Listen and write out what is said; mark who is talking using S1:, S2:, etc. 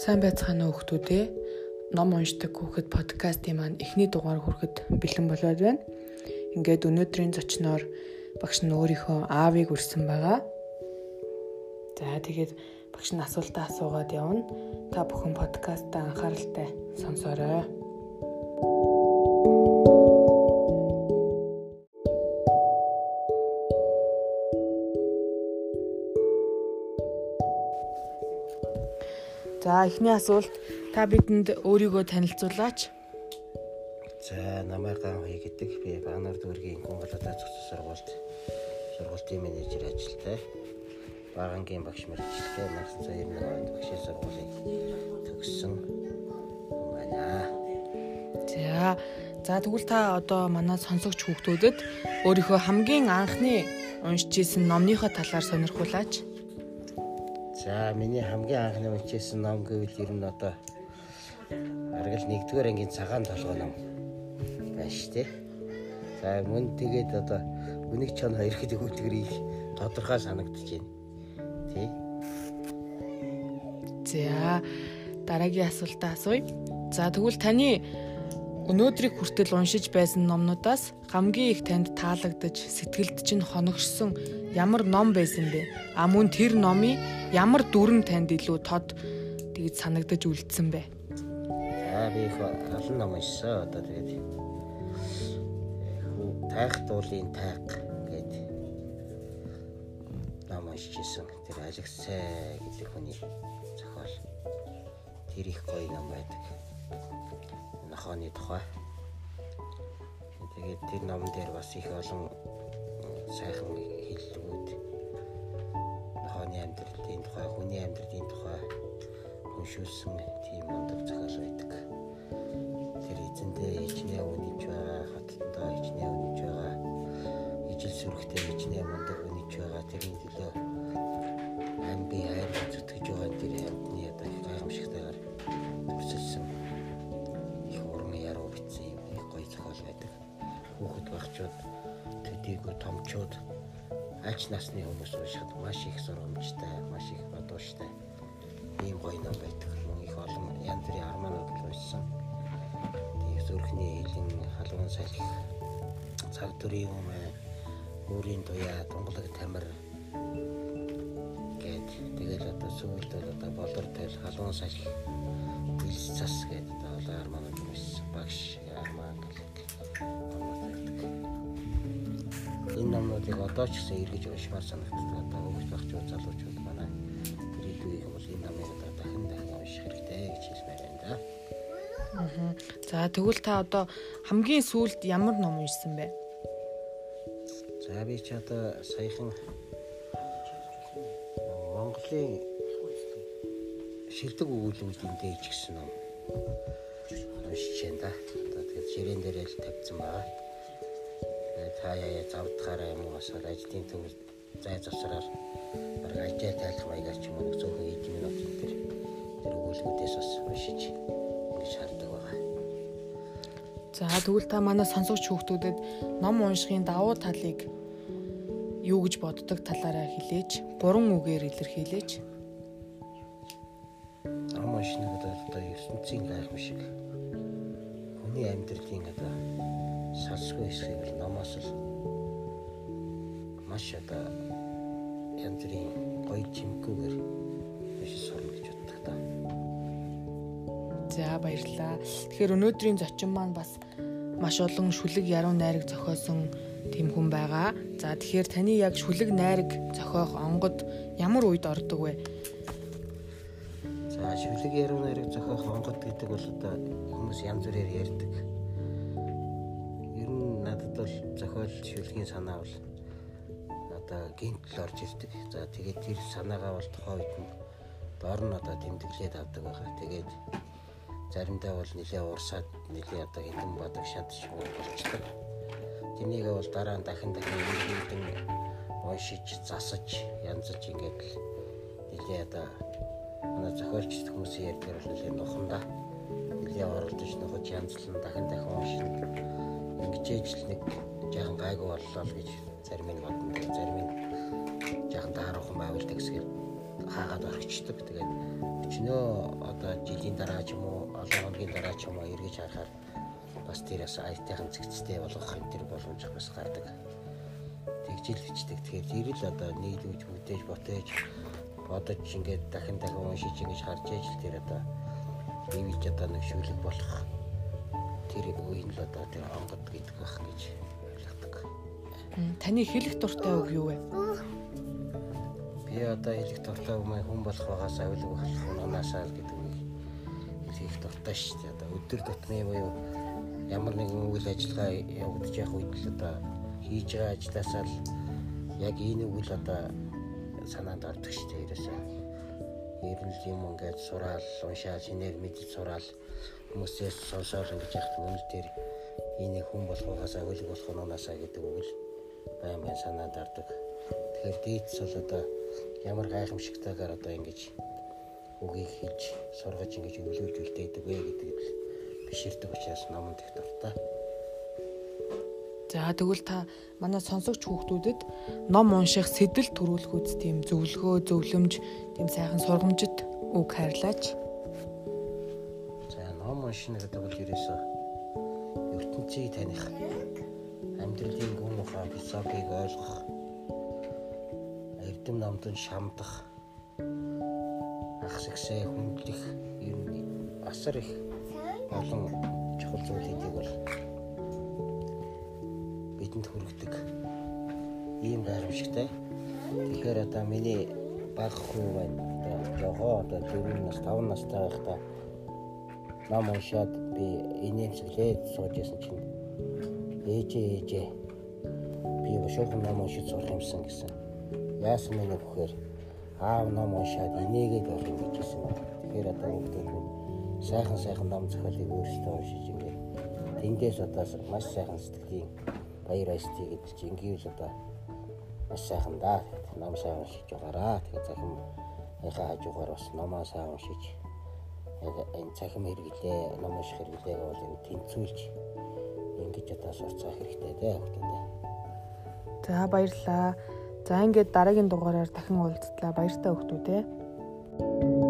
S1: Сайн байцгаана уу хүмүүдээ. Ном уншдаг хүүхэд подкастын маань эхний дугаар хүрэхэд бэлэн болоод байна. Ингээд өнөөдрийн зочноор багш нь өөрийнхөө аавыг үрсэн байгаа. За тэгээд багш нь асуултаа асуугаад явна. Та бүхэн подкастаа анхааралтай сонсоорой. За эхний асуулт та бидэнд өөрийгөө танилцуулаач.
S2: За намайг ган хий гэдэг би Багнар дүүргийн Гонголоо зөвхөн сургуульд сургуулийн менежер ажилтай. Багангийн багш мэргэжилтэй 1991 онд багшийн сургуулийг төгссөн байна.
S1: За за тэгвэл та одоо манай сонсогч хүүхдүүдэд өөрийнхөө хамгийн анхны уншиж исэн номныхоо талаар сонирхуулаач.
S2: За миний хамгийн анхны уншижсэн ном гэвэл ер нь одоо аргал 1-р ангийн цагаан толгой ном шүү дээ. За мөн тэгээд одоо үнийг чон хоёр хэд өгүүлгэрийг тодорхой санагдаж байна. Тий.
S1: За дараагийн асуултаа асууя. За тэгвэл таны өнөөдрийг хүртэл уншиж байсан номнуудаас хамгийн их танд таалагдж сэтгэлд чинь хоногшсон ямар ном байсан бэ? А мөн тэр номын ямар дүрэн танд илүү тод тэгж санагдаж үлдсэн бэ?
S2: За би их олон ном уншсан. Одоо тэгээд тайх дуулын тайг гэдэг ном уншижсэн. Тэр Алексей гэдэг хүний зохиол. Тэр их гоё ном байдаг. Нохооны тухай. Тэгээд тэр номон дээр бас их олон сайхан хэллэгүүд нохооны амьдралын тухай, хүний амьдралын тухай уншуулсан тийм мундаг зохиол байдаг. Тэр эзэндээ ичнээ үнэж байгаа, хаталтаа ичнээ үнэж байгаа, ижил сүрхтэй ичнээ мундаг үнэж байгаа тэрийн төлөө ам би хайр Багчууд төдийгүй томчууд альч насны хүмүүс уншихад маш их сургамжтай, маш их бодууштай ийм гоё ном байдаг. Их олон янз бүрийн арманууд уншсан. Тэгээ зүрхний хилэн, халуун салхи, цаг төрийн юм, өөрийн туяа, тунгалаг тамир гээд тэгэл одоо сүүлд бол одоо болор тэл халуун салхи, бэлс цас гээд одоо арманууд уншсан. Багш арман энэ номнуудыг одоо ч гэсэн эргэж уншмаар санагддаг. Одоо хөвгт багчууд залуучууд манай ирээдүйн бол энэ номыг одоо дахин дахин унших хэрэгтэй гэж хэлмээр байна да.
S1: Аа. За тэгвэл та одоо хамгийн сүүлд ямар ном уншсан бэ?
S2: За би ч одоо саяхан Монголын шилдэг өгүүлбэрийн дээж гисэн ном уншиж байна да. Одоо тэгээд ширээн дээр л тавьсан байгаа. Тэгээд та яа завдахаараа юм уу бас ажлын төвд зай завсраар баг ажил тайлах маягаар ч юм уу зөөхөн эдийн минут тэр тэр өгүүлбэрээс бас уншиж ингэж хардаг байгаа.
S1: За тэгвэл та манай сонсогч хүүхдүүдэд ном уншихын давуу талыг юу гэж боддог талаараа хэлээч. Гурван үгээр илэрхийлээч.
S2: Уншныг одоо ертөнцийн гайхамшиг хүний амьдралын одоо салсгүй хэсгийг бол номоос л маш одоо янз бүрийн гоё чимкүүгээр биш сурна гэж боддог та.
S1: За баярлалаа. Тэгэхээр өнөөдрийн зочин маань бас маш олон шүлэг яруу найраг зохиосон тийм хүн байгаа. За тэгэхээр таны яг шүлэг найраг зохиох онгод ямар үед ордог вэ?
S2: За шүлэг яруу найраг зохиох онгод гэдэг бол одоо хүмүүс янз бүрээр ярьдаг. Ер нь надад бол зохиол шүлгийн санаа бол одоо гинтл орж ирдэг. За тэгээд тэр санаагаа бол тухайн үед нь доор нь одоо тэмдэглээд авдаг байгаа. Тэгээд заримдаа бол нэлээ урсаад нэлээ одоо хитэн бодог шатч болчихдог. Тэнийг бол дараа нь дахин дахин иргэдэн уншиж, засаж, янзаж ингээд л нэлээ одоо манай зохиолч хүмүүсийн ярьдгаар бол нэлээ нухандаа нэлээ оролдож нухаж янзлан дахин дахин уншина. Ингэж л нэг жаахан гайгүй боллоо л гэж зарим нь бодно. Зарим нь жаахан тааруухан байвал тэгсгэр хаагаад орчихдог. Тэгээд өчнөө одоо жилийн дараа ч юм уу олон хоногийн дараа ч юм уу эргэж харахаар бас тэр бас айтайхан зэгцтэй болгох энэ төр боломж бас гардаг. Тэгжил бичдэг. Тэгэхээр тэр л одоо нийлүүлж бүтээж ботээж бодож ингээд дахин дахин уншиж ингэж харж ижил тэр одоо ивж одоо нэг шүлэг болох тэр үеийн л одоо тэр онгод гэдэг байх гэж ойлгодог.
S1: Таны хэлэх дуртай үг юу вэ?
S2: Би одоо хэлэх дуртай үг маань хүн болох байгаас авилга болох унаасаа л гэдэг үг хэлэх дуртай шүү дээ. Одоо өдөр тутмын буюу ямар нэгэн үйл ажиллагаа явагдаж явах үед л одоо хийж байгаа ажилласаа л яг энэ үг л одоо санаанд ордог шүү дээ. Ерөөсөө ерөнл юм ингээд сураал, уншаал, шинээр мэдж сураал хүмүүсээс сонсоол ингэж яхад үнэ дээр энийг хүн болохоос авилга болох нь унаасаа гэдэг үг л байн байн санаанд ордог. Тэгэхээр дээдс бол одоо ямар гайхамшигтайгаар одоо ингэж үгийг хэлж сургаж ингэж өвлүүлж үлдээдэг вэ гэдэг биширдэг учраас номонд их дуртай.
S1: За тэгвэл та манай сонсогч хүүхдүүдэд ном унших сэтэл төрүүлэх үз тийм зөвлөгөө, зөвлөмж, тийм сайхан сургамжит үг хайрлаач.
S2: За ном уншина гэдэг бол ерөөсөө. Ертөнцийг таних, амьдралын гүн ухаан философийг ойлгох, эрдэм номдон шамдах, ахсагсаа хүндлэх ер нь асар их олон чухал зүйлүүдийг бол бидэнд хүргэдэг ийм гайхамшигтай. Тэгэхээр одоо миний баг хүү байна. Жогоо одоо 4 нас 5 настай байхдаа ном уншаад би инээмсэглээд суужсэн чинь ээжээ ээжээ би шуухан ном уншиж сурах юмсан гэсэн. Яасан мэнэ гэхээр аав ном уншаад инээгээд байх юм гэжсэн байна. Тэгэхээр одоо хүүхдүүд сайхан сайхан ном зохиолыг өөрсдөө уншиж ингээд тэндээс одоо маш сайхан сэтгэлийн баяр баясгалыг гэдэг чинь ингээл одоо маш сайхан да. Ном сайн уншиж байгаараа. Тэгээ захим яхаа хажуугаар бас номоо сайн уншиж яг энэ цахим хэрэглээ, ном унших хэрэглээг бол энэ тэнцүүлж ингэж одоо сурцах хэрэгтэй дээ хүмүүстээ.
S1: За баярлалаа. За ингээд дараагийн дугаараар дахин уулзтлаа. Баяртай хүмүүстээ.